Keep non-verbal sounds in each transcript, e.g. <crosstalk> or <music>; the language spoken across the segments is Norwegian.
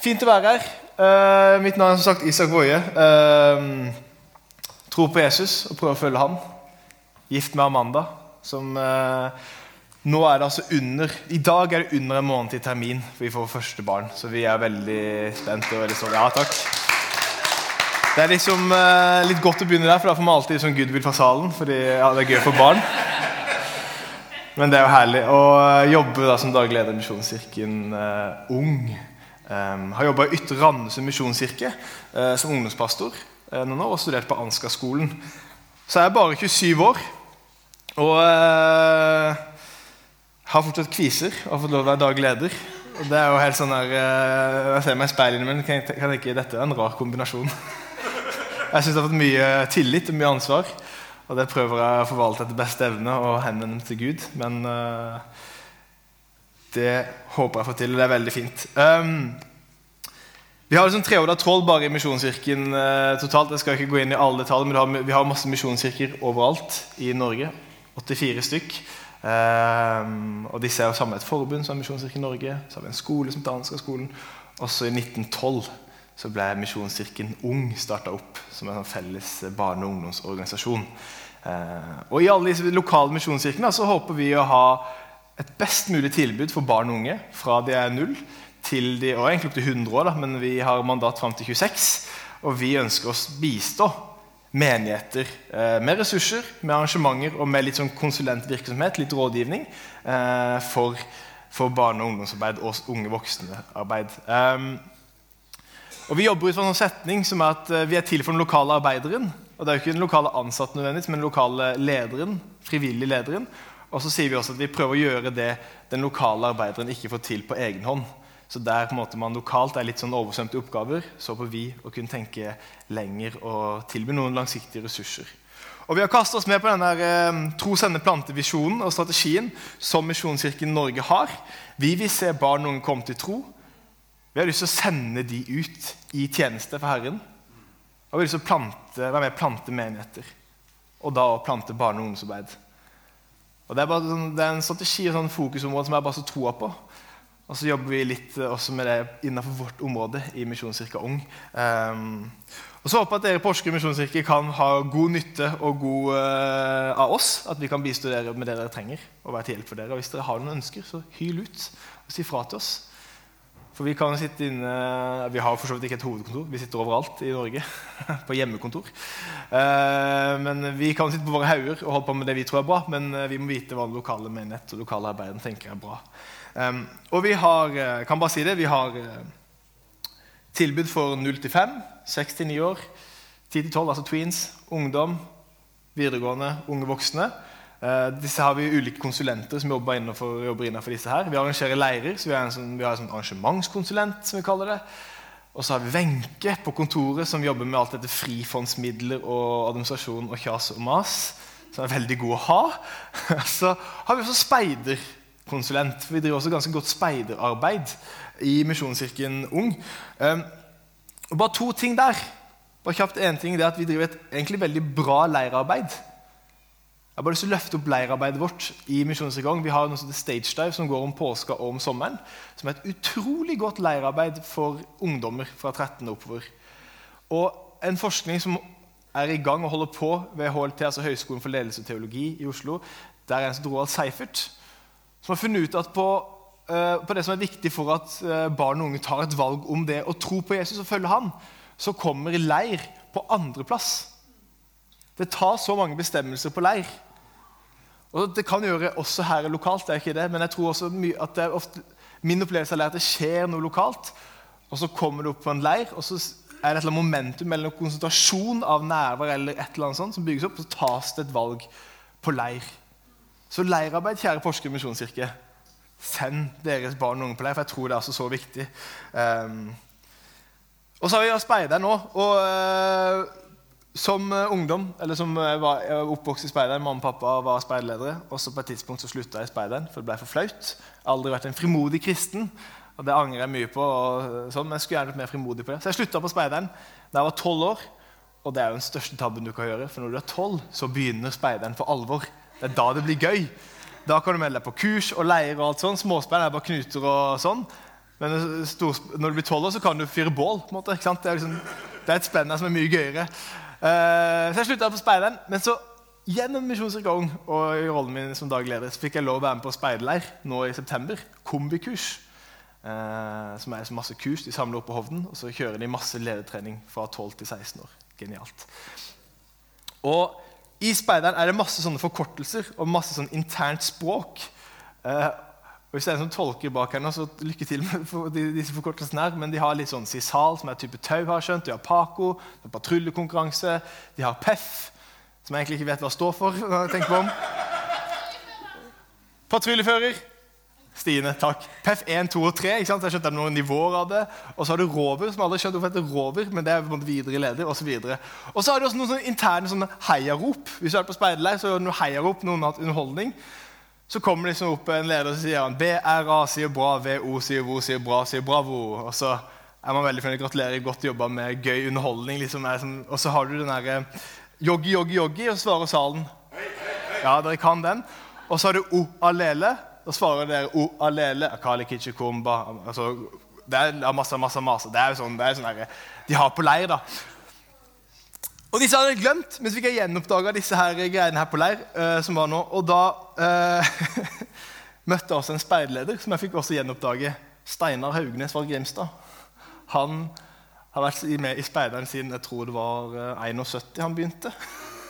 Fint å være her. Uh, mitt navn er som sagt Isak Woie. Uh, tror på Jesus og prøver å følge ham. Gift med Amanda, som uh, nå er det altså under I dag er det under en måned til termin, for vi får første barn. Så vi er veldig spente og veldig stolte. Ja, takk. Det er liksom eh, litt godt å begynne der, for da får man alltid sånn goodwill fra salen. Fordi ja, det er gøy for barn. Men det er jo herlig å jobbe da, som daglig leder i Misjonskirken eh, Ung. Um, har jobba i Ytre Randesund misjonskirke uh, som ungdomspastor uh, noen år og studert på Ansgar-skolen. Så jeg er bare 27 år og uh, har fortsatt kviser og har fått lov til å være daglig leder. Og det er jo helt sånn der, Jeg ser meg i speilet, men kan jeg, kan jeg dette er en rar kombinasjon. <laughs> Jeg syns jeg har fått mye tillit og mye ansvar, og det prøver jeg å forvalte etter beste evne og henvende til Gud. Men det håper jeg får til, og det er veldig fint. Um, vi har liksom treåra troll bare i Misjonskirken uh, totalt. Jeg skal ikke gå inn i alle detaljer, men har, vi har masse misjonskirker overalt i Norge. 84 stykk. Um, og disse er jo med et forbund som er Misjonskirken Norge. Så har vi en skole som Danska-skolen. Også i 1912 så ble Misjonskirken Ung starta opp som en sånn felles barne- og ungdomsorganisasjon. Uh, og i alle disse lokale misjonskirkene så håper vi å ha et best mulig tilbud for barn og unge fra de er null til de og egentlig opp til 100 år, da, men vi har mandat fram til 26. Og vi ønsker oss bistå menigheter eh, med ressurser, med arrangementer og med litt sånn konsulentvirksomhet, litt rådgivning, eh, for, for barne- og ungdomsarbeid og unge voksne-arbeid. Um, og Vi jobber ut fra en sånn setning som er at eh, vi er til for den lokale arbeideren. Og det er jo ikke den lokale ansatte nødvendigvis, men den lokale lederen, frivillig lederen. Og så sier vi også at vi prøver å gjøre det den lokale arbeideren ikke får til på egen hånd. Så der på en måte man lokalt er litt sånn oversvømte oppgaver, så håper vi å kunne tenke lenger og tilby noen langsiktige ressurser. Og Vi har kastet oss med på denne eh, tro, sende, plante-visjonen og strategien som Misjonskirken Norge har. Vi vil se barn og unge komme til tro. Vi har lyst til å sende de ut i tjeneste for Herren. Og vi har lyst til å plante, være med og plante menigheter. Og da å plante barne- og ungdomsarbeid. Og Det er, bare, sånn, det er en strategi og sånn fokusområde som jeg bare så troa på. Og så jobber vi litt også med det innenfor vårt område i Misjonskirka Ung. Um, og så håper jeg at dere i Porsgrunn misjonskirke kan ha god nytte og god uh, av oss. At vi kan bistå dere med det dere trenger. og være til hjelp for dere. Og hvis dere har noen ønsker, så hyl ut og si fra til oss. For vi kan sitte inne, vi har for så vidt ikke et hovedkontor. Vi sitter overalt i Norge. <laughs> På hjemmekontor. Eh, men Vi kan sitte på våre hauger og holde på med det vi tror er bra, men eh, vi må vite hva den lokale menighet og lokale arbeideren tenker er bra. Og vi har eh, kan bare si det, vi har tilbud for 0 til 5, 6 til 9 år, 10 til 12, altså tweens, ungdom, videregående, unge voksne. Uh, disse har vi ulike konsulenter som jobber innenfor, jobber innenfor disse her. Vi arrangerer leirer, så vi har en, sånn, vi har en sånn arrangementskonsulent. som vi kaller det. Og så har vi Wenche på kontoret som jobber med alt dette frifondsmidler og administrasjon og kjas og mas. Som er veldig god å ha. <laughs> så har vi også speiderkonsulent. for Vi driver også ganske godt speiderarbeid i Misjonskirken Ung. Um, og bare to ting der. Bare kjapt en ting, det er at Vi driver et egentlig veldig bra leirarbeid. Jeg har bare lyst til å løfte opp leirarbeidet vårt i Misjonsgang. Vi har noe som heter Stage Dive, som går om påska og om sommeren. Som er et utrolig godt leirarbeid for ungdommer fra 13 og oppover. Og en forskning som er i gang og holder på ved HLT, altså Høgskolen for ledelse og teologi i Oslo, der er en som Roald Seifert, som har funnet ut at på, uh, på det som er viktig for at uh, barn og unge tar et valg om det å tro på Jesus og følge han, så kommer leir på andreplass. Det tar så mange bestemmelser på leir og Det kan gjøre også her lokalt, det er ikke det, men jeg tror også at det er ofte, min opplevelse er at det skjer noe lokalt. Og så kommer du opp på en leir, og så er det et eller annet momentum eller en konsentrasjon av nærvær eller et eller annet sånt som bygges opp, og så tas det et valg på leir. Så leirarbeid, kjære Porsgrunn misjonskirke, send deres barn og unge på leir, for jeg tror det er altså så viktig. Um, og så har vi speideren nå. og uh, som uh, ungdom, eller som jeg var oppvokst i speideren, mamma og pappa var speiderledere. Også på et tidspunkt så slutta jeg i speideren, for det ble for flaut. Aldri vært en frimodig kristen, og det angrer jeg mye på. Og, sånn, men jeg skulle gjerne vært mer frimodig på det. Så jeg slutta på speideren da jeg var tolv år. Og det er jo den største tabben du kan gjøre, for når du er tolv, så begynner speideren for alvor. Det er da det blir gøy. Da kan du melde deg på kurs og leir og alt sånn. Småspeideren er bare knuter og sånn. Men når du blir tolv år, så kan du fyre bål. på en måte? Det er, liksom, det er et spennende som er mye gøyere. Uh, så jeg slutta på speideren. Men så gjennom Misjonskirka og i rollen min som dagleder så fikk jeg lov å være med på speiderleir nå i september. Kombikurs. Uh, som er masse kurs. De samler opp på Hovden, og så kjører de masse ledertrening fra 12 til 16 år. Genialt. Og i speideren er det masse sånne forkortelser og masse sånn internt språk. Uh, og Hvis det er en som tolker bak her nå, så lykke til med disse forkortelsene. her, Men de har litt sånn SISAL, som er type tau, har skjønt. De har PACO, de har patruljekonkurranse. De har PEF, som jeg egentlig ikke vet hva står for. når jeg tenker på om. Patruljefører. Stine, takk. PEF 1, 2 og 3. ikke sant? Jeg skjønte noen nivåer av det. Og så har du rover, som aldri skjønt hvorfor heter rover, men det er på en måte videre leder, og så Og så har du også noen sånne interne sånne heiarop. Hvis du er på speiderleir, så gjør du noen heiarop, noen har hatt underholdning. Så kommer det liksom opp en leder og sier han, BRA sier bra, VO sier vo, sier bra, sier bravo. Og så er man veldig fornøyd. Gratulerer, godt jobba med gøy underholdning. Liksom, og så har du den derre joggi, joggi, joggi, og svarer salen. Ja, dere kan den. Og så har du o alele. Da svarer dere o alele. Akali kichikumba. Altså, det er masse, masse, masse. Det er jo sånn, det er sånn der, de har på leir. da. Og disse hadde jeg glemt, men så fikk jeg gjenoppdaga disse her greiene her på leir. Uh, som var nå, Og da uh, <laughs> møtte jeg også en speidleder som jeg fikk også gjenoppdage. Steinar Haugnes fra Grimstad. Han har vært med i speideren siden jeg tror det var uh, eh, 71 han begynte.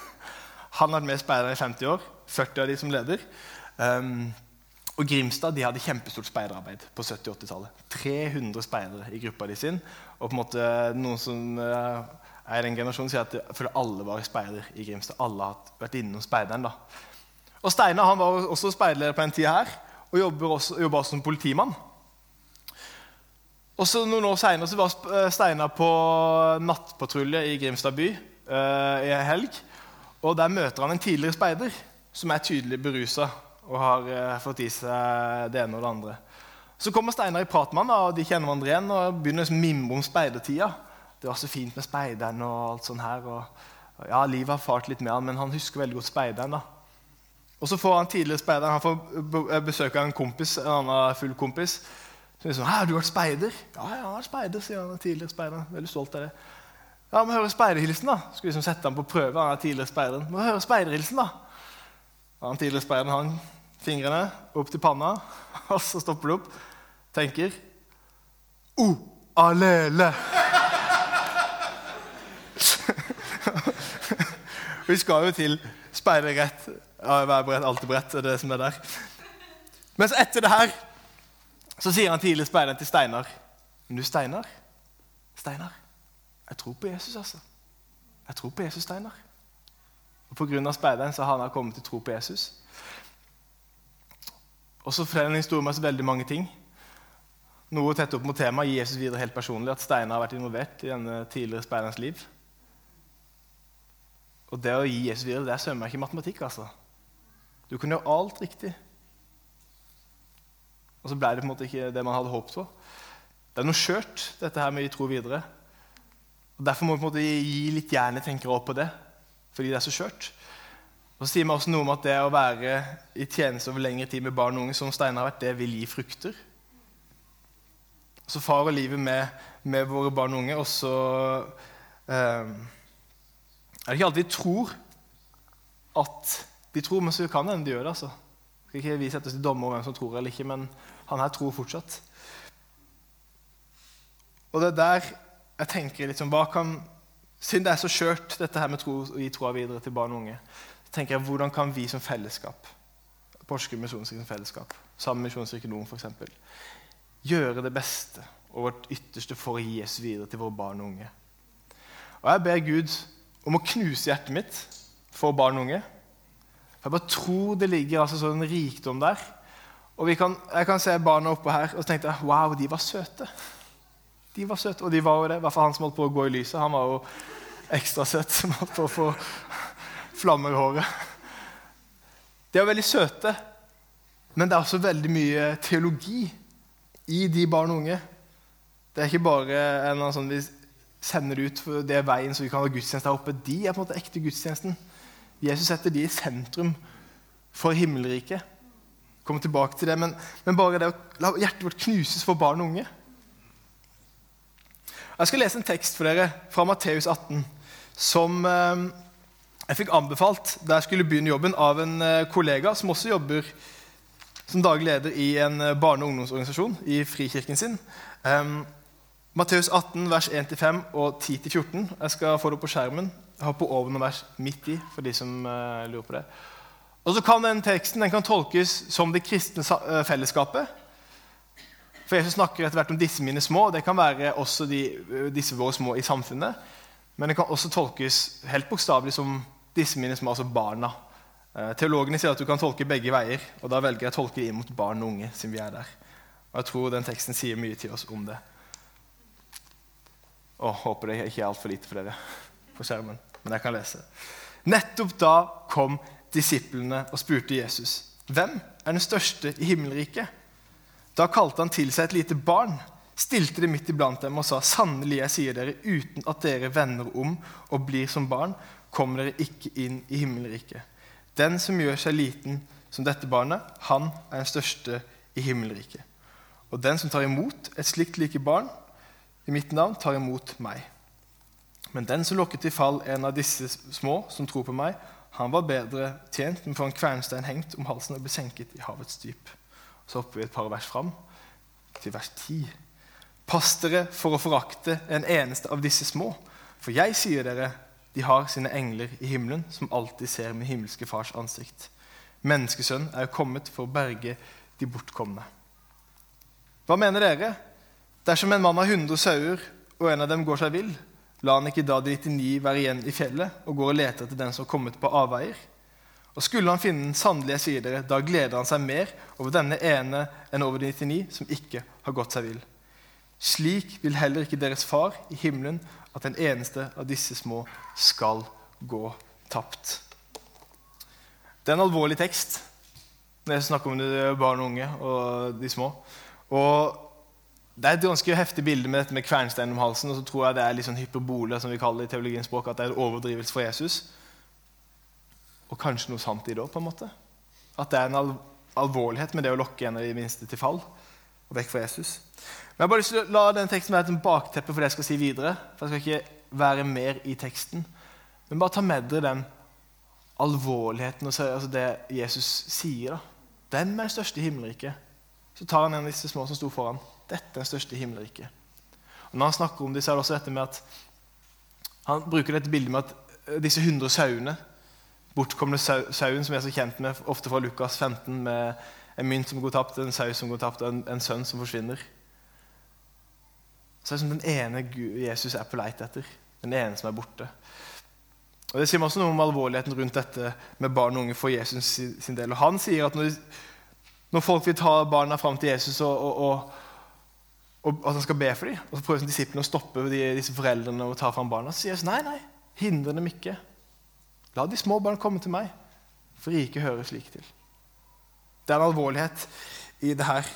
<laughs> Han har vært med i speideren i 50 år. 40 av de som leder. Um, og Grimstad de hadde kjempestort speiderarbeid på 70-80-tallet. 300 speidere i gruppa de sin. Og på en måte noen som uh, er den generasjonen sier at jeg føler alle var speider i Grimstad. Alle har vært innom speideren. da. Og Steinar han var også speiderleder på den tida her, og jobber også, også som politimann. Og så Noen år seinere var eh, Steinar på nattpatrulje i Grimstad by uh, i helg. Og Der møter han en tidligere speider som er tydelig berusa og har uh, fått i seg det ene og det andre. Så kommer Steinar i prat med han, og de kjenner hverandre igjen og begynner å mimre om speidertida det var så fint med speideren og alt sånt her. Og, ja, Livet har fart litt med han, men han husker veldig godt speideren. da. Og så får han tidligere speideren han får besøk av en kompis, en annen full kompis. Så liksom, 'Har du vært speider?' 'Ja, jeg har vært speider', sier han tidligere speideren. Veldig stolt av det. Ja, må høre speiderhilsen, da. Skulle liksom sette ham på prøve. han er tidligere speideren. Må høre speiderhilsen, da. Ja, han tidligere speideren han fingrene opp til panna, <laughs> og så stopper det opp. Tenker O alele. <laughs> Vi skal jo til speile værbrett, alterbrett og det som er der. Men så etter det her så sier han tidlig speideren til Steinar. Men du, Steinar, Steinar, jeg tror på Jesus, altså. Jeg tror på Jesus, Steinar. Og Pga. speideren så har han kommet til tro på Jesus. Og så forteller han historien med så veldig mange ting. Noe tett opp mot temaet gir Jesus videre helt personlig. At Steinar har vært involvert i denne tidligere speiderens liv. Og det å gi Jesus videre, det er sømmer ikke matematikk. altså. Du kunne gjøre alt riktig. Og så ble det på en måte ikke det man hadde håpet på. Det er noe skjørt, dette her med å gi tro videre. Og Derfor må vi på en måte gi litt hjernetenkere opp på det, fordi det er så skjørt. Og så sier vi også noe om at det å være i tjeneste over lengre tid med barn og unge, som Steinar har vært, det vil gi frukter. Så far og livet med, med våre barn og unge, og så eh, er det ikke alltid de tror at de tror, men så kan hende de gjør det. altså. Skal ikke vi sette oss til dommer over hvem som tror eller ikke, men han her tror fortsatt. Og det er der jeg tenker liksom, hva kan, Siden det er så skjørt, dette her med tro, å gi troa videre til barn og unge, så tenker jeg, hvordan kan vi som fellesskap, Porsgrunn misjonskirke som fellesskap, sammen med Misjonskirken Nord f.eks., gjøre det beste og vårt ytterste for å gi oss videre til våre barn og unge? Og jeg ber Gud om å knuse hjertet mitt for barn og unge. Jeg bare tror det ligger altså sånn rikdom der. Og kan, Jeg kan se barna oppå her, og jeg wow, de var søte. De var søte, Og de var jo det. I hvert fall han som holdt på å gå i lyset. Han var jo ekstra søt, som holdt på å få flammer i håret. De er veldig søte, men det er også veldig mye teologi i de barn og unge. Det er ikke bare en sånn sender ut det veien så vi kan ha gudstjeneste her oppe, de er på en måte ekte gudstjenesten. Jesus setter de i sentrum for himmelriket. Kommer tilbake til det, men, men bare det å la hjertet vårt knuses for barn og unge. Jeg skal lese en tekst for dere fra Matteus 18 som eh, jeg fikk anbefalt da jeg skulle begynne jobben, av en eh, kollega som også jobber som daglig leder i en eh, barne- og ungdomsorganisasjon i Frikirken sin. Um, Matteus 18, vers 1-5 og 10-14. Jeg skal få det opp på skjermen. Jeg har på over noen vers midt i, for de som uh, lurer på det. Og så kan den teksten den kan tolkes som det kristne fellesskapet. For Jesus snakker etter hvert om disse mine små. Det kan være også de, disse våre små i samfunnet. Men det kan også tolkes helt bokstavelig som disse mine små, altså barna. Eh, teologene sier at du kan tolke begge veier, og da velger jeg å tolke det inn mot barn og unge. siden vi er der. Og Jeg tror den teksten sier mye til oss om det. Og Håper det ikke er altfor lite for dere på skjermen, men jeg kan lese. Nettopp da kom disiplene og spurte Jesus, 'Hvem er den største i himmelriket?' Da kalte han til seg et lite barn, stilte det midt iblant dem og sa, 'Sannelig, jeg sier dere, uten at dere vender om og blir som barn, kommer dere ikke inn i himmelriket.' Den som gjør seg liten som dette barnet, han er den største i himmelriket. Og den som tar imot et slikt like barn i mitt navn, tar imot meg. Men den som lokket i fall en av disse små som tror på meg, han var bedre tjent med å få en kvernstein hengt om halsen og bli senket i havets dyp. Så hopper vi et par vers fram, til vers 10. Pass dere for å forakte en eneste av disse små, for jeg sier dere, de har sine engler i himmelen, som alltid ser min himmelske fars ansikt. Menneskesønn er jo kommet for å berge de bortkomne. Hva mener dere? Dersom en mann har 100 sauer, og en av dem går seg vill, la han ikke da de 99 være igjen i fjellet og går og lete etter den som har kommet på avveier? Og skulle han finne den, sannelig jeg sier da gleder han seg mer over denne ene enn over de 99 som ikke har gått seg vill. Slik vil heller ikke deres far i himmelen at den eneste av disse små skal gå tapt. Det er en alvorlig tekst når jeg snakker om barn og unge og de små. Og Det er et ganske heftig bilde med dette med kvernstein om halsen. Og så tror jeg det er litt sånn hyperbole, som vi kaller det i teologiens språk, at det er en overdrivelse for Jesus og kanskje noe sant i det òg, på en måte. At det er en al alvorlighet med det å lokke en av de minste til fall og vekk fra Jesus. Men jeg har bare lyst til å la den teksten være et bakteppe for det jeg skal si videre. For jeg skal ikke være mer i teksten. Men bare ta med dere den alvorligheten og altså det Jesus sier. da. Den er den største i himmelriket. Så tar han en av disse små som sto foran. Dette er den største himmelriket. Og Når han snakker om det, er det også dette med at han bruker dette bildet med at disse 100 sauene bortkomne sauen som vi er så kjent med ofte fra Lukas 15, med en mynt som går tapt, en sau som går tapt, og en, en sønn som forsvinner. Så er det som den ene Jesus er på leit etter. Den ene som er borte. Og Det sier også noe om alvorligheten rundt dette med barn og unge for Jesus sin del. Og Han sier at når, når folk vil ta barna fram til Jesus og, og, og, og, at han skal be for dem, og så prøver disiplene å stoppe de, disse foreldrene og ta fram barna, så sier Jesus nei, nei, hindre dem ikke. La de små barn komme til meg, for riket hører slik til. Det er en alvorlighet i det her.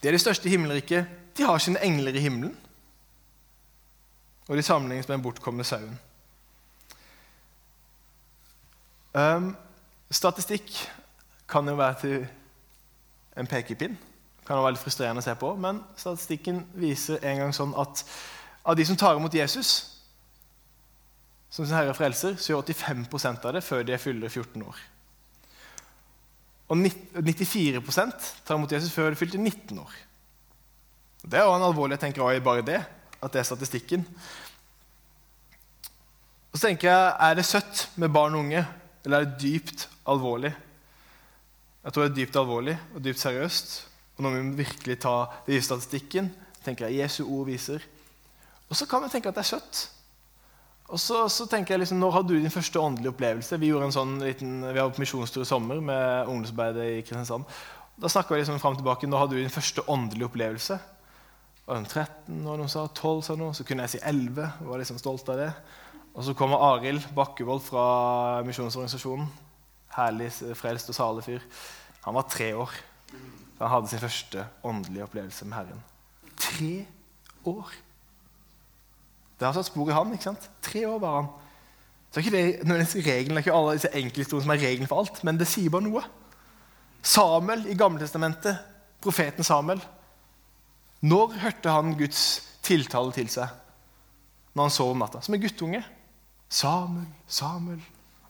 De er de største i himmelriket. De har sine engler i himmelen. Og de sammenlignes med den bortkomne sauen. Um, statistikk kan jo være til en pekepinn. Kan være veldig frustrerende å se på, men statistikken viser en gang sånn at av de som tar imot Jesus, som sin herre frelser, så gjør 85% av det før de fyller 14 år. Og 94% tar imot Jesus før de fylte 19 år. Det er jo en alvorlig jeg tenker i bare det, at det er statistikken. Og så tenker jeg, Er det søtt med barn og unge, eller er det dypt alvorlig? Jeg tror det er dypt alvorlig og dypt seriøst. Og når vi virkelig ta det i statistikken, tenker jeg Jesu ord viser. Og så kan vi tenke at det er søtt. Og så, så, tenker jeg liksom, Når hadde du din første åndelige opplevelse? Vi gjorde en sånn liten, vi hadde misjonstur i sommer med ungdomsarbeidet i Kristiansand. Da snakka vi liksom fram tilbake. Når hadde du din første åndelige opplevelse? Var det 13, og noen sa 12, sa noe. så kunne jeg si 11. Jeg var liksom stolt av det. Og så kommer Arild Bakkevold fra misjonsorganisasjonen. Herlig, frelst og salig fyr. Han var tre år da han hadde sin første åndelige opplevelse med Herren. Tre år! Det har satt spor i han. ikke sant? Tre år var han. Så er ikke det nødvendigvis regelen, det er ikke alle disse enkelthistoriene som er regelen for alt, men det sier bare noe. Samuel i Gammeltestamentet, profeten Samuel. Når hørte han Guds tiltale til seg når han sov om natta, som en guttunge. Samuel, Samuel.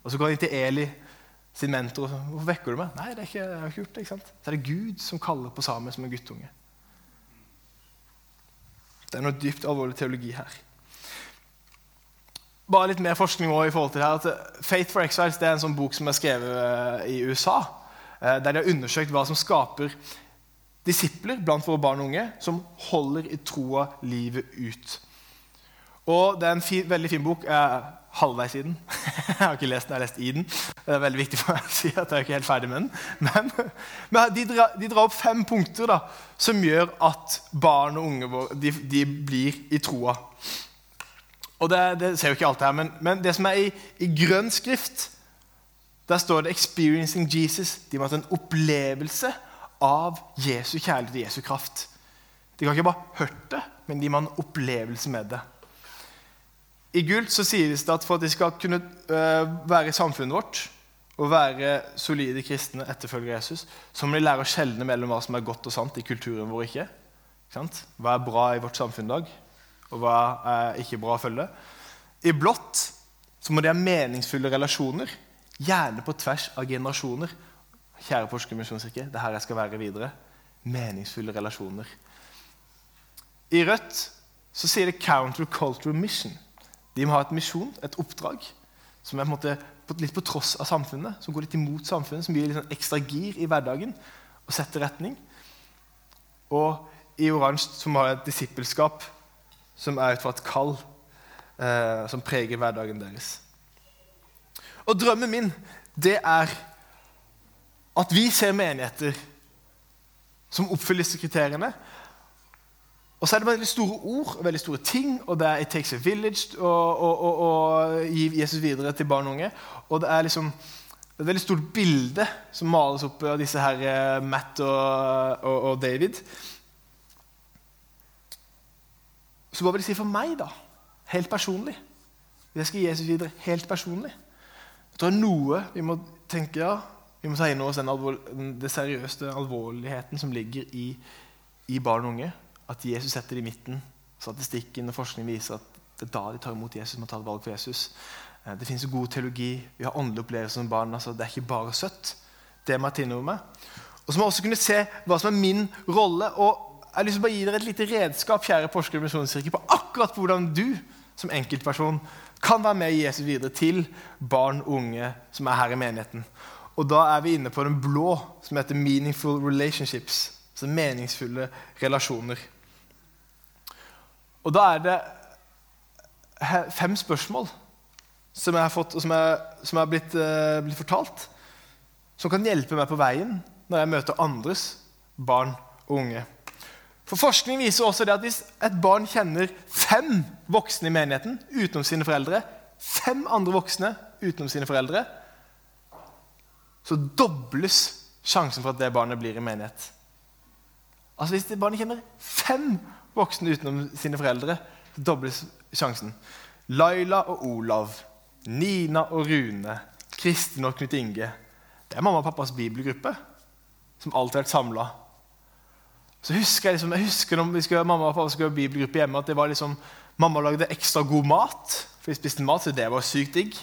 Og så går han inn til Eli, sin mentor, 'Hvorfor vekker du meg?' 'Nei, det er ikke, jeg har ikke gjort det.' ikke sant? Så er det Gud som kaller på Samuel som en guttunge. Det er noe dypt alvorlig teologi her. Bare litt mer forskning også i forhold til det her. At 'Faith for Exiles' det er en sånn bok som er skrevet eh, i USA. eh, Der de har undersøkt hva som skaper disipler blant våre barn og unge som holder i troa livet ut. Og Det er en fin, veldig fin bok. Jeg halvveis i den. <laughs> Jeg har ikke lest den, jeg har lest i den. Det er veldig viktig for meg å si at jeg er ikke helt ferdig med den. Men, men de, drar, de, drar, opp fem punkter da, som gjør at barn og unge våre, de, de blir i troa. Og det, det, ser jo ikke alt her, men, men det som er i, i, grønn skrift, der står det 'experiencing Jesus'. De må ha en opplevelse av Jesu kjærlighet og Jesu kraft. De kan ikke bare hørt det, men de må ha en opplevelse med det. I Gult så sies det at for at de skal kunne uh, være i samfunnet vårt og være solide kristne etterfølgere Jesus, så må de lære å skjelne mellom hva som er godt og sant i kulturen vår ikke hva er bra i vårt samfunn i dag, og hva er ikke bra å følge. I blått så må de ha meningsfulle relasjoner, gjerne på tvers av generasjoner. Kjære Porsgrunn misjonskirke, det er her jeg skal være videre. Meningsfulle relasjoner. I rødt så sier det 'countercultural mission'. De må ha et misjon, et oppdrag, som er på måte litt på tross av samfunnet, som går litt imot samfunnet, som gir litt sånn ekstra gir i hverdagen og setter retning. Og i oransje som har et disippelskap som er ut fra et kall eh, som preger hverdagen deres. Og drømmen min, det er at vi ser menigheter som oppfyller disse kriteriene, og så er det veldig store ord og veldig store ting, og det er 'It takes a village' å gi Jesus videre til barn og unge. Og det er liksom et veldig stort bilde som males opp av disse her eh, Matt og, og, og David. Så hva vil det si for meg, da? Helt personlig. Jeg skal gi Jesus videre helt personlig. Jeg tror det er noe vi må tenke ja, Vi må ta inn over oss den, alvor, den seriøse alvorligheten som ligger i, i barn og unge at Jesus setter i midten. Statistikken og forskningen viser at det er da de tar imot Jesus. man tar et valg for Jesus. Eh, det finnes god teologi. Vi har åndelige opplevelser som barn. altså Det er ikke bare søtt. Det må jeg ta meg. Og så må jeg også kunne se hva som er min rolle. og Jeg har lyst til å gi dere et lite redskap kjære Porsgrunn misjonskirke, på akkurat hvordan du som enkeltperson kan være med Jesus videre til barn og unge som er her i menigheten. Og Da er vi inne på den blå, som heter 'Meaningful Relationships'. Altså meningsfulle relasjoner. Og da er det fem spørsmål som jeg har fått, som jeg, som er blitt, uh, blitt, fortalt, som kan hjelpe meg på veien når jeg møter andres barn og unge. For Forskning viser også det at hvis et barn kjenner fem voksne i menigheten utenom sine foreldre, fem andre voksne utenom sine foreldre, så dobles sjansen for at det barnet blir i menighet. Altså Hvis det barnet kjenner fem voksne utenom sine foreldre, så dobles sjansen. Laila og Olav, Nina og Rune, Kristin og Knut Inge. Det er mamma og pappas bibelgruppe som alltid har vært samla. Så husker jeg, liksom, jeg husker når skulle, mamma og pappa skulle ha bibelgruppe hjemme, at det var liksom, mamma lagde ekstra god mat. For vi spiste mat, så det var sykt digg.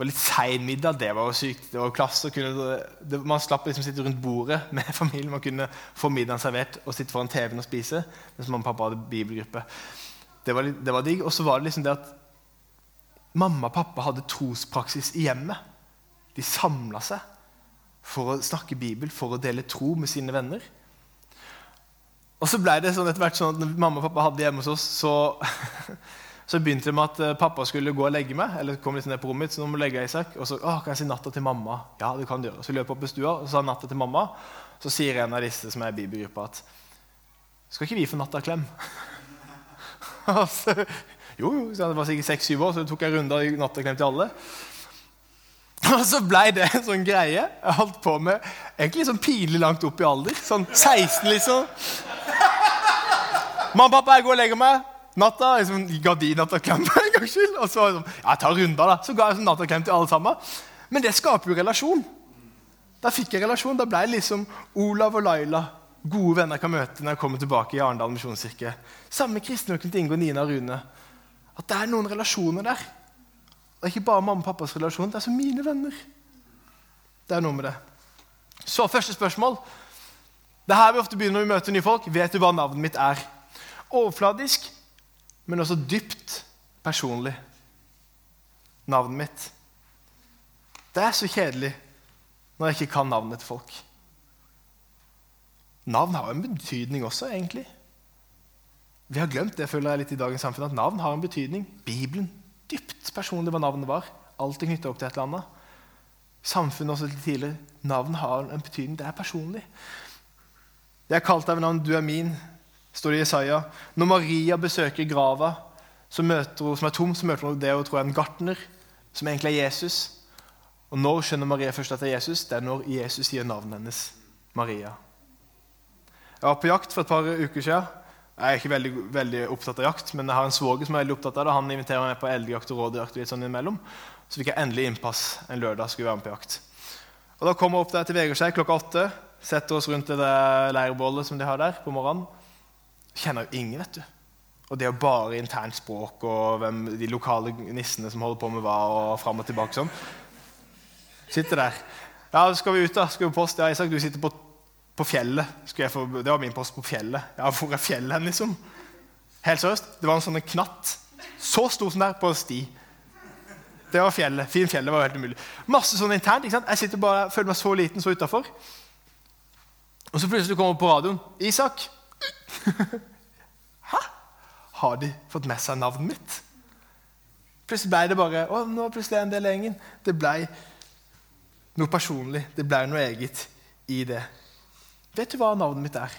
Det var litt sein middag. Det var jo sykt. Det var klasse, kunne, det, man slapp liksom sitte rundt bordet <laughs> med familien. Man kunne få middagen servert og sitte foran TV-en og spise. Mens mamma og pappa hadde bibelgruppe. Det var, det var digg. Og så var det liksom det at mamma og pappa hadde trospraksis i hjemmet. De samla seg for å snakke Bibel, for å dele tro med sine venner. Og så ble det sånn etter hvert sånn at når mamma og pappa hadde hjemme hos oss, så <laughs> Så begynte det med at eh, pappa skulle gå og legge meg. eller kom litt ned på rommet mitt, så nå må legge Isak. Og så å, kan jeg si natta til mamma. Ja, det kan du gjøre. Så løp jeg opp i stua og sa natta til mamma. Så sier en av disse som er i bibelgruppa, at skal ikke vi få nattaklem? klem? <laughs> jo, jo, så var sikkert seks-syv år, så tok jeg runder i nattaklem til alle. <laughs> Og så blei det en sånn greie jeg holdt på med egentlig sånn pinlig langt opp i alder. Sånn 16, liksom. <laughs> Mamma, pappa, jeg går og legger meg natta. Liksom, ga de nattaklem <laughs> en gangs skyld. Og så liksom, ja, ta runder da. Så ga jeg sånn til alle sammen. Men det skaper jo relasjon. Da fikk jeg relasjon. Da ble jeg liksom Olav og Laila gode venner jeg kan møte når jeg kommer tilbake i Arendal misjonskirke. Samme kristne til Inge og Nina og Rune. At det er noen relasjoner der. Det er ikke bare mamma og pappas relasjon, det er som mine venner. Det er noe med det. Så første spørsmål. Det er her vi ofte begynner når vi møter nye folk. Vet du hva navnet mitt er? Overfladisk, men også dypt personlig. Navnet mitt. Det er så kjedelig når jeg ikke kan navnet til folk. Navn har en betydning også, egentlig. Vi har glemt det føler jeg litt i dagens samfunn, at navn har en betydning. Bibelen, dypt personlig hva navnet var. Alltid knytta opp til et eller annet. Samfunnet også litt tidligere. Navn har en betydning. Det er personlig. Jeg er kalt deg ved navn, du er min, står det i Jesaja. Når Maria besøker grava som, møter, som er tom, så møter hun det hun tror er en gartner, som egentlig er Jesus. Og når skjønner Maria først at det er Jesus? Det er når Jesus sier navnet hennes. Maria. Jeg var på jakt for et par uker siden. Jeg er ikke veldig, veldig opptatt av jakt, men jeg har en svoger som er veldig opptatt av det. Han inviterer meg på elgjakt og litt sånn imellom. Så fikk jeg endelig innpass en lørdag. skulle være med på jakt. Og Da kommer jeg opp der til Vegårshei klokka åtte. Setter oss rundt det leirbålet som de har der på morgenen. Kjenner jo ingen, vet du. Og det er jo bare internt språk og hvem, de lokale nissene som holder på med hva, og fram og tilbake sånn. Sitter der. Ja, skal vi ut, da? Skal vi post? Ja, Isak, du sitter på, på fjellet. Få, det var min post på fjellet. Ja, Hvor er fjellet hen, liksom? Helt seriøst. Det var en sånn knatt. Så stor som der, på en sti. Det var fjellet. Fin fjellet var helt umulig. Masse sånn internt. ikke sant? Jeg sitter bare, føler meg så liten så utafor. Og så plutselig kommer på radioen. 'Isak!' Hæ? Har de fått med seg navnet mitt? Plutselig ble det bare å, nå er plutselig en del av gjengen. Det ble noe personlig. Det ble noe eget i det. Vet du hva navnet mitt er?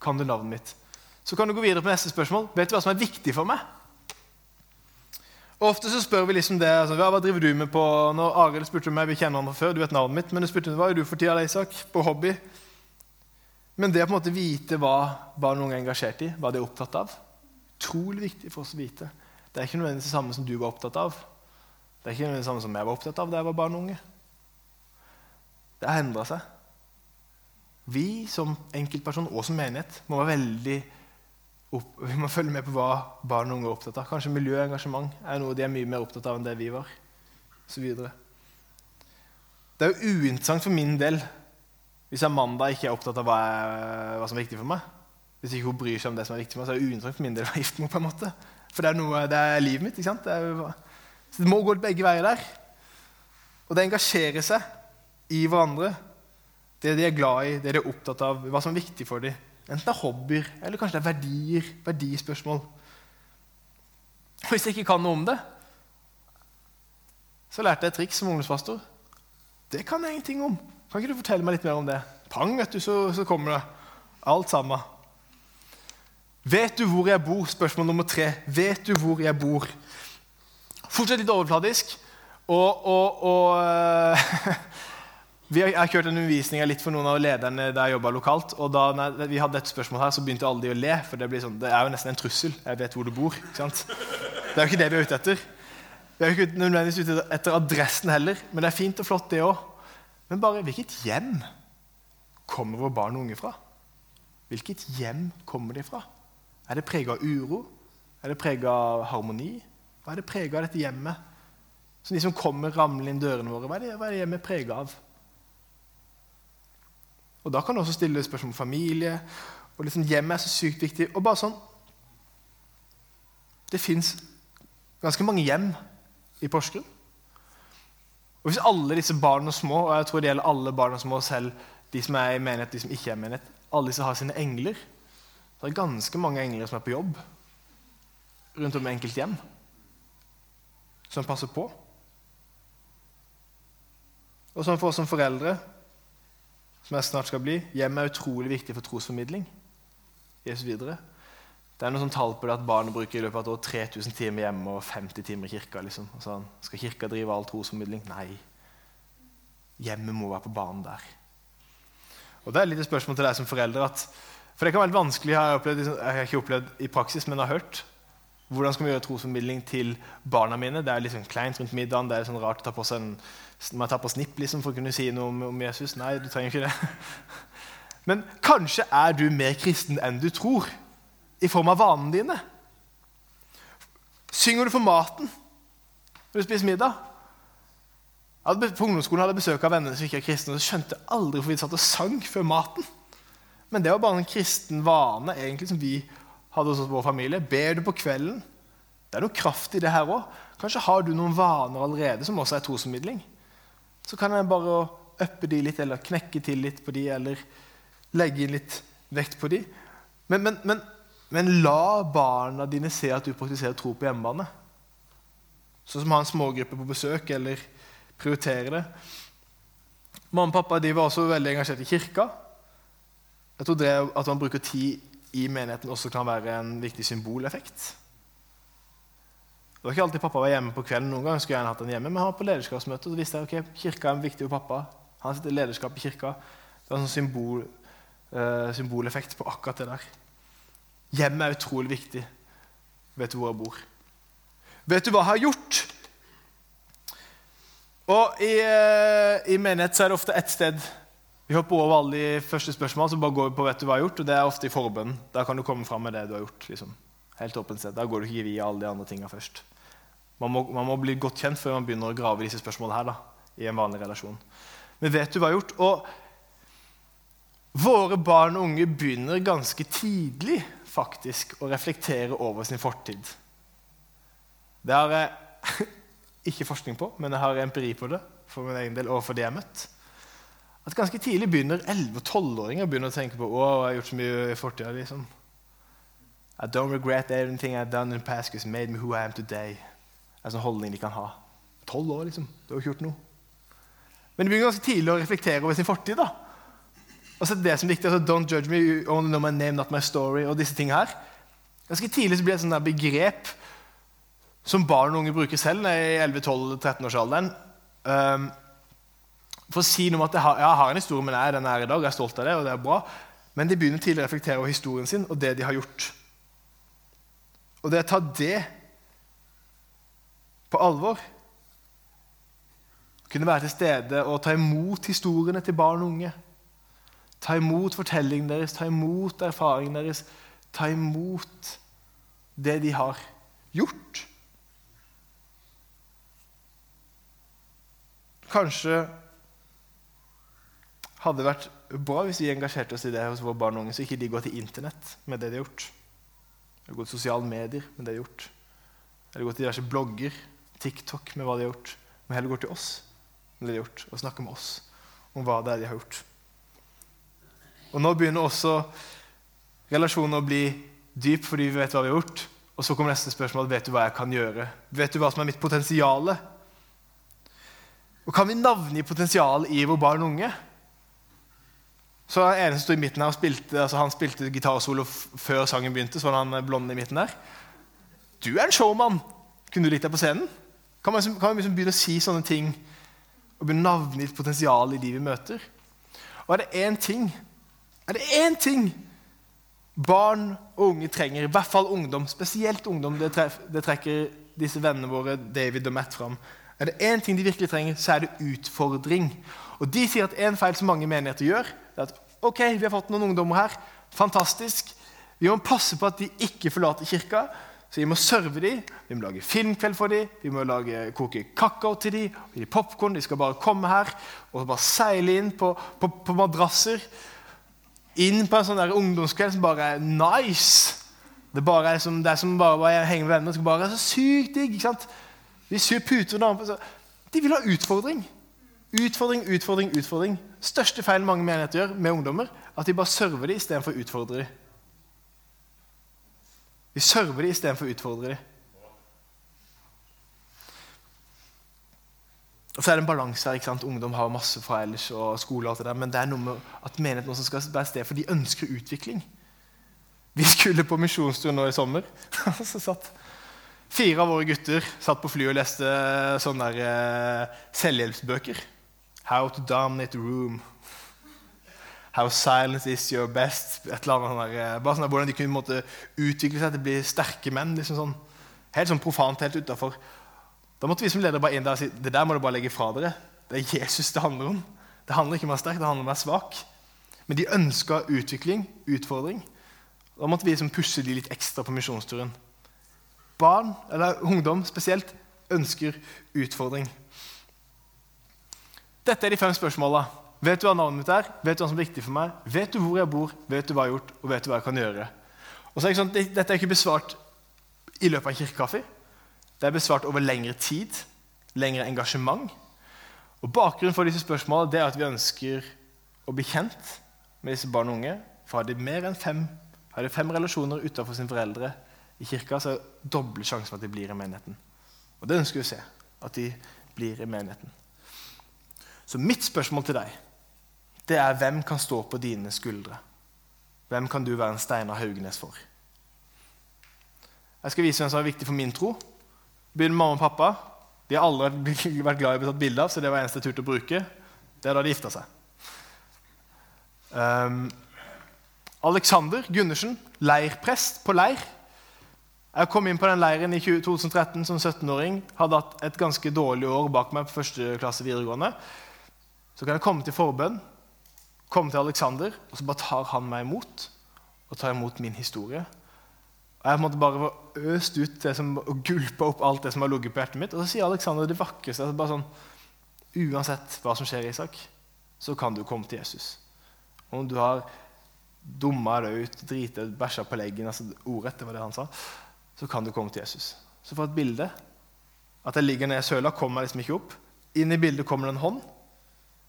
Kan du navnet mitt? Så kan du gå videre på neste spørsmål. Vet du hva som er viktig for meg? Og Ofte så spør vi liksom det. Altså, hva driver du med på Når Arild spurte meg, vi kjenner han fra før, du vet navnet mitt, men du spurte hva er du for tida, Isak, på hobby. Men det å på en måte vite hva barn og unge er engasjert i, hva de er opptatt av, utrolig viktig for oss å vite. Det er ikke nødvendigvis det samme som du var opptatt av. Det er ikke det samme som jeg var opptatt av da jeg var barn og unge. Det har endra seg. Vi som enkeltperson og som menighet må være veldig opp, vi må følge med på hva barn og unge er opptatt av. Kanskje miljø og engasjement er noe de er mye mer opptatt av enn det vi var. Så videre. det er jo uinteressant for min del hvis Amanda ikke er opptatt av hva, jeg, hva, som er viktig for meg. Hvis ikke hun bryr seg om det som er viktig for meg, så er det uinteressant for min del å være gift med henne. på en måte. For det er, noe, det er livet mitt. ikke sant? Det er, så det må gå begge veier der. Og det engasjerer seg i hverandre. Det de er glad i, det de er opptatt av, hva som er viktig for dem. Enten det er hobbyer eller kanskje det er verdier, verdispørsmål. Og Hvis jeg ikke kan noe om det, så lærte jeg et triks som ungdomspastor. Det kan jeg ingenting om. Kan ikke du fortelle meg litt mer om det? Pang, vet du, så, så kommer det. Alt sammen. Vet du hvor jeg bor? Spørsmål nummer tre. Vet du hvor jeg bor? Fortsatt litt overfladisk. Og, og, og eh, <laughs> jeg har kjørt en undervisning litt for noen av lederne der jeg jobba lokalt. og Da vi hadde dette spørsmålet her, så begynte alle de å le. For det, sånn, det, er jo nesten en trussel. Jeg vet hvor du bor. Det er jo ikke det vi er ute etter. Vi er jo ikke nødvendigvis ute etter adressen heller, men det er fint og flott, det òg. Men bare hvilket hjem kommer våre barn og unge fra? Hvilket hjem kommer de fra? Er det prega av uro? Er det prega av harmoni? Hva er det prega av dette hjemmet? Så de som kommer, ramler inn dørene våre, hva er det, hva er det hjemmet prega av? Og Da kan du også stille spørsmål om familie. og liksom Hjemmet er så sykt viktig. Og bare sånn Det fins ganske mange hjem i Porsgrunn. Og Hvis alle disse barna små, og jeg tror det gjelder alle barna små selv, de som er i menighet, de som ikke er i menighet, alle disse har sine engler Det er ganske mange engler som er på jobb rundt om i enkelte hjem som passer på. Og sånn for oss som foreldre, som jeg snart skal bli, hjemmet er utrolig viktig for trosformidling. Jesus videre. Det er noe sånn tall på det at barnet bruker i løpet av et år 3000 timer hjemme og 50 timer i kirka. Liksom. Altså, skal kirka drive all trosformidling? Nei. Hjemmet må være på banen der. Og Det er litt et spørsmål til deg som forelder. At, for det kan være litt vanskelig, jeg har, opplevd, liksom, jeg har ikke opplevd i praksis, men har hørt hvordan skal vi gjøre trosformidling til barna mine? Det er liksom kleint rundt middagen. det er sånn rart å ta på seg en, Man tar på snipp liksom, for å kunne si noe om, om, Jesus. Nei, du trenger ikke det. <laughs> Men kanskje er du mer kristen enn du tror, i form av vanene dine. Synger du for maten når du spiser middag? På ungdomsskolen hadde jeg besøk av venner som ikke er kristne, og skjønte aldri hvorfor vi satt og sang før maten. Men det var bare en kristen vane egentlig som vi hadde hos vår familie. Ber du på kvelden? Det er noe kraft i det her òg. Kanskje har du noen vaner allerede som også er trosformidling. Så kan jeg bare uppe de litt, eller knekke til litt på de, eller legge inn litt vekt på de. Men, men, men, men la barna dine se at du praktiserer tro på hjemmebane. Sånn som å ha en smågruppe på besøk, eller prioritere det. Mamma og pappa de var også veldig engasjert i kirka. Jeg tror det at man bruker tid i menigheten, også kan være en viktig symboleffekt. Det var ikke alltid pappa var hjemme på kvelden. Noen ganger skulle jeg hatt han hjemme, men han var på lederskapsmøte, og så visste jeg ok, kirka er viktig for pappa. Han sitter i lederskap i kirka. Det var en sånn symbol, uh, symboleffekt på akkurat det der. Hjemmet er utrolig viktig. Vet du hvor jeg bor? Vet du hva jeg har gjort? Og i, uh, i menighet så er det ofte ett sted vi hopper over alle de første spørsmål, så bare går vi på vet du hva jeg har gjort, og det er ofte i forbønn. Da kan du komme fram med det du har gjort. liksom. Helt åpent sett. Da går du ikke via alle de andre tingene først. Man må, man må, bli godt kjent før man begynner å grave disse spørsmålene her da, i en vanlig relasjon. Men vet du hva jeg har gjort? Og våre barn og unge begynner ganske tidlig faktisk å reflektere over sin fortid. Det har jeg <laughs> ikke forskning på, men jeg har empiri på det for min egen del og for det jeg har møtt. At ganske tidlig begynner 11- og 12-åringer å tenke på å, jeg har gjort så mye i fortida. Liksom. I don't regret anything I've done in the past because made me who I am today. Det er en sånn holdning de kan ha. Tolv år, liksom. Du har ikke gjort noe. Men de begynner ganske tidlig å reflektere over sin fortid. da. Og så det som er viktig, altså, Don't judge me, you only know my name, not my story. og disse tingene her. Ganske tidlig så blir det et sånt begrep som barn og unge bruker selv i 11-12-13-årsalderen. Um, for å si noe om at jeg har, jeg har en historie, men jeg er den jeg er i dag, jeg er stolt av det, og det er bra. Men de begynner tidlig å reflektere over historien sin og det de har gjort. Og det å ta det på alvor Kunne være til stede og ta imot historiene til barn og unge. Ta imot fortellingen deres, ta imot erfaringen deres. Ta imot det de har gjort. Kanskje hadde det vært bra hvis vi engasjerte oss i det hos våre barn og unge, så ikke de går til Internett med det de har gjort. Eller går til sosiale medier med det de har gjort. Eller går til diverse blogger, TikTok med hva de har gjort. Men heller går til oss med det de har gjort, og snakker med oss om hva det er de har gjort. Og nå begynner også relasjonen å bli dyp fordi vi vet hva vi har gjort. Og så kommer neste spørsmål vet du hva jeg kan gjøre. Vet du hva som er mitt potensial? Og kan vi navngi potensialet i vår barn og unge? Så en som sto i midten her og spilte, altså han spilte gitarsolo før sangen begynte. så var han blonde i midten der. Du er en showman! Kunne du likt deg på scenen? Kan man, liksom, kan man liksom begynne å si sånne ting og begynne å navne litt potensial i de vi møter? Og er det én ting Er det én ting barn og unge trenger, i hvert fall ungdom, spesielt ungdom, det, tref, det trekker disse vennene våre David og Matt fram Er det én ting de virkelig trenger, så er det utfordring. Og de sier at en feil som mange menigheter gjør, er at ok, vi har fått noen ungdommer her. Fantastisk. Vi må passe på at de ikke forlater kirka. Så vi må serve dem, vi må lage filmkveld for dem, vi må lage, koke kakao til dem, gi dem popkorn. De skal bare komme her og bare seile inn på, på, på madrasser. Inn på en sånn der ungdomskveld som bare er nice. Det, bare er som, det er som bare bare henge med venner. Det bare er så sykt digg. ikke sant? De syr puter De vil ha utfordring. Utfordring, utfordring, utfordring. Største feil mange menigheter gjør med ungdommer, at de bare server dem istedenfor å utfordre dem. Vi server dem istedenfor å utfordre dem. Og så er det en balanse her. ikke sant? Ungdom har masse fra ellers, og skole og alt det der, men det er noe med at menigheten også skal være sted, for de ønsker utvikling. Vi skulle på misjonstur nå i sommer. <laughs> så satt Fire av våre gutter satt på flyet og leste sånne der, uh, selvhjelpsbøker. How to dominate the room. How silence is your best. Et eller annet sånn der, eh, bare sånn Hvordan de kunne måtte, utvikle seg til å bli sterke menn. Liksom sånn. Helt sånn profant, helt utafor. Da måtte vi som ledere bare inn der og si det der må du bare legge fra dere. Det er Jesus det handler om. Det handler ikke om å være sterk, det handler om å være svak. Men de ønska utvikling, utfordring. Da måtte vi liksom pushe de litt ekstra på misjonsturen. Barn, eller ungdom spesielt, ønsker utfordring. Dette er de fem spørsmåla. Vet du hva navnet mitt er? Vet du hva som er viktig for meg? Vet du hvor jeg bor? Vet du hva jeg har gjort? Og vet du hva jeg kan gjøre? Og så er det sånn, Dette er ikke besvart i løpet av en kirkekaffe. Det er besvart over lengre tid, lengre engasjement. Og Bakgrunnen for disse spørsmålene er at vi ønsker å bli kjent med disse barn og unge. For har de mer enn fem, har de fem relasjoner utenfor sine foreldre i kirka, så er det doble sjanse for at de blir i menigheten. Og det ønsker vi å se. At de blir i menigheten. Så mitt spørsmål til deg det er hvem kan stå på dine skuldre? Hvem kan du være en Steinar Haugenes for? Jeg skal vise hvem som er viktig for min tro. Begynner mamma og pappa. De har aldri vært glad i å bli tatt bilde av, så det var eneste tur til å bruke. Det er da de gifta seg. Um, Alexander Gundersen, leirprest på leir. Jeg kom inn på den leiren i 2013 som 17-åring. Hadde hatt et ganske dårlig år bak meg på første klasse videregående. Så kan jeg komme til forbønn, komme til Alexander, og så bare tar han meg imot. Og tar imot min historie. Og Jeg måtte bare øst ut det som, og gulpe opp alt det som har ligget på hjertet mitt. Og så sier Alexander det vakreste. Altså bare sånn, Uansett hva som skjer, Isak, så kan du komme til Jesus. Om du har dumma deg ut, drita ut, bæsja på leggen altså Ordrett, det var det han sa. Så kan du komme til Jesus. Så for et bilde At jeg ligger nede i søla, kommer jeg liksom ikke opp. Inn i bildet kommer det en hånd.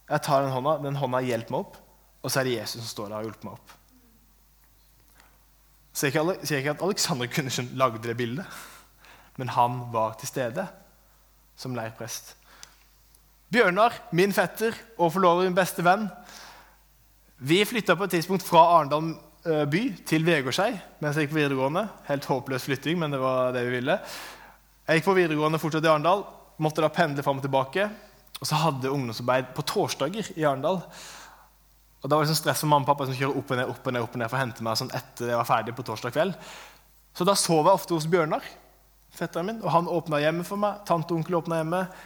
Jeg tar den hånda, den hånda hjelper meg opp, og så er det Jesus som står der og har hjulpet meg opp. Sier ikke, ikke at Alexander Gundersen lagde det bildet, men han var til stede som leirprest. Bjørnar, min fetter og forlover, min beste venn, vi flytta på et tidspunkt fra Arendal eh, by til Vegårshei mens jeg gikk på videregående. Helt håpløs flytting, men det var det vi ville. Jeg gikk på videregående fortsatt i Arendal, måtte da pendle fram og tilbake. Og så hadde ungdomsarbeid på torsdager i Arendal. Og Da var det sånn stress for mamma og pappa som kjører opp og ned opp og ned, opp og ned for å hente meg sånn etter jeg var ferdig på torsdag kveld. Så da sov jeg ofte hos Bjørnar, fetteren min, og han åpna hjemmet for meg. Tante og onkel åpna hjemmet.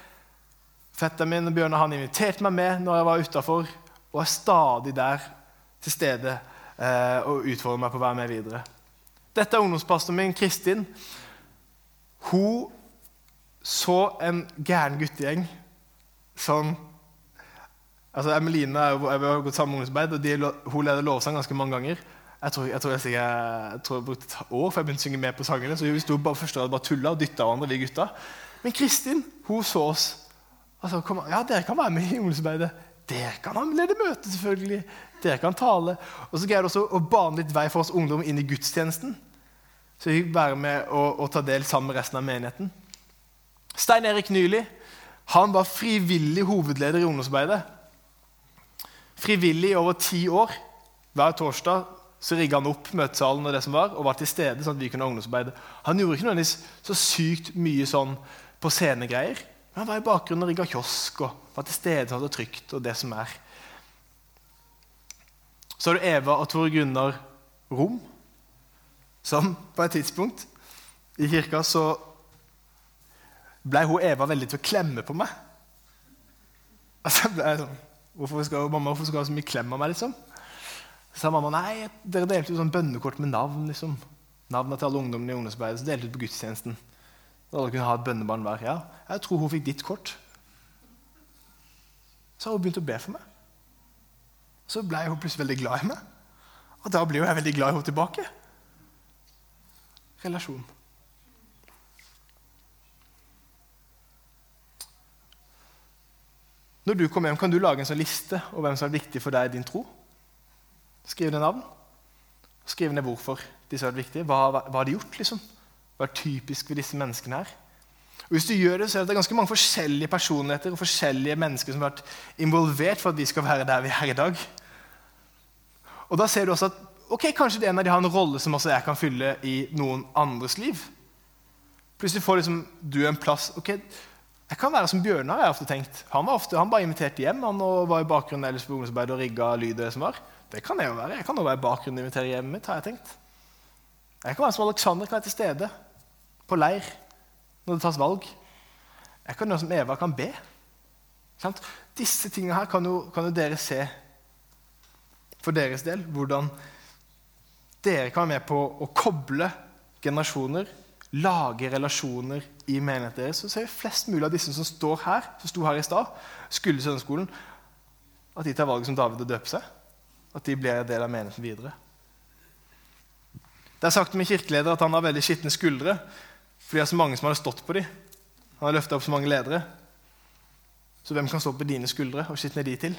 Fetteren min og Bjørnar han inviterte meg med når jeg var utafor, og er stadig der til stede eh, og utfordrer meg på å være med videre. Dette er ungdomspastoren min, Kristin. Hun så en gæren guttegjeng som altså Emeline jeg har gått sammen med ungdomsarbeid, og de, hun leder lovsang ganske mange ganger. Jeg tror jeg, tror jeg, jeg, tror jeg brukte et år før jeg begynte å synge med på sangene. så Vi sto bare første og bare tulla og dytta hverandre, vi gutta. Men Kristin hun så oss. Altså, kom, ja, dere kan være med i ungdomsarbeidet. Dere kan lede møte, selvfølgelig. Dere kan tale. Og så greier det også å bane litt vei for oss ungdom inn i gudstjenesten. Så vi fikk være med og, og ta del sammen med resten av menigheten. Stein Erik Nyli han var frivillig hovedleder i ungdomsarbeidet. Frivillig i over ti år. Hver torsdag så rigga han opp møtesalen og det som var, og var til stede. sånn at vi kunne ungdomsarbeide. Han gjorde ikke nødvendigvis så sykt mye sånn på scenegreier. Men han var i bakgrunnen og rigga kiosk og var til stede sånn at det var trygt. og det som er. Så har du Eva og Tore Gunnar Rom, som på et tidspunkt i kirka så ble hun Eva veldig til å klemme på meg. Altså, ble jeg sånn, hvorfor skal, mamma, hvorfor skal hun ha så mye klem av meg? liksom? Så sa mamma nei, dere delte ut sånn bønnekort med navn. liksom. Navnene til alle ungdommene i ungdomsarbeidet. Så delte ut på gudstjenesten. Så alle kunne ha et bønnebarn hver. Ja, jeg tror hun fikk ditt kort. Så har hun begynt å be for meg. Så ble hun plutselig veldig glad i meg. Og da blir jeg veldig glad i henne tilbake. Relasjon. Når du kommer hjem, kan du lage en sånn liste over hvem som er viktig for deg i din tro. Skriv ned navn. Skriv ned hvorfor disse har vært viktige. Hva, hva, hva har de gjort? liksom? Hva er typisk ved disse menneskene her? Og hvis du gjør Det så er det ganske mange forskjellige personligheter og forskjellige mennesker som har vært involvert for at vi skal være der vi er i dag. Og da ser du også at ok, kanskje det er en av de har en rolle som også jeg kan fylle i noen andres liv. Plutselig får liksom du en plass ok, jeg kan være som Bjørnar. jeg har ofte tenkt. Han var ofte, han bare invitert hjem han og var i bakgrunnen ellers på og rigga lyd. Det som var. Det kan jeg jo være. Jeg kan også være i bakgrunnen og invitere hjemmet mitt. har Jeg tenkt. Jeg kan være som Alexander, kan være til stede på leir når det tas valg. Jeg kan gjøre som Eva, kan be. Sant? Disse tingene her kan jo, kan jo dere se for deres del. Hvordan dere kan være med på å koble generasjoner, lage relasjoner i menigheten deres. Så ser vi flest mulig av disse som står her, som sto her i stad, skulle søndagsskolen, at de tar valget som David å døpe seg. At de blir en del av menigheten videre. Det er sagt med kirkeleder at han har veldig skitne skuldre fordi det er så mange som har stått på dem. Han har løfta opp så mange ledere. Så hvem kan stå på dine skuldre og skitne de til?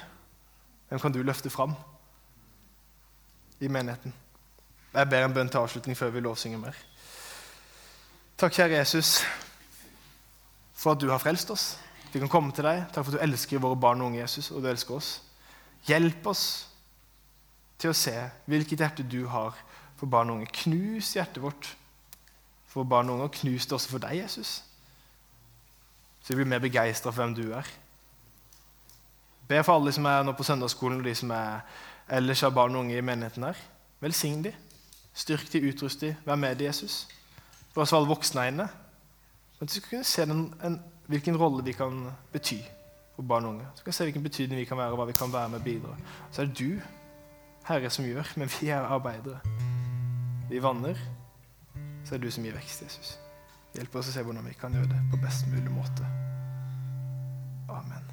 Hvem kan du løfte fram i menigheten? Jeg ber en bønn til avslutning før vi lovsynger mer. Takk, kjære Jesus, for at du har frelst oss. Vi kan komme til deg. Takk for at du elsker våre barn og unge, Jesus, og du elsker oss. Hjelp oss til å se hvilket hjerte du har for barn og unge. Knus hjertet vårt for barn og unge, og knus det også for deg, Jesus. Så vi blir mer begeistra for hvem du er. Be for alle som er nå på søndagsskolen, og de som er ellers av barn og unge i menigheten her. Velsign de. Styrk de, utrust de. Vær med de, Jesus. For oss alle voksne inne. Men du skal kunne se den, en, hvilken rolle vi kan bety for barn og unge. Kan vi se hvilken betydning vi kan være, og hva vi kan være med og bidra. Så er det du, Herre, som gjør, men vi er arbeidere. Vi vanner, så er det du som gir vekst, Jesus. Hjelp oss å se hvordan vi kan gjøre det på best mulig måte. Amen.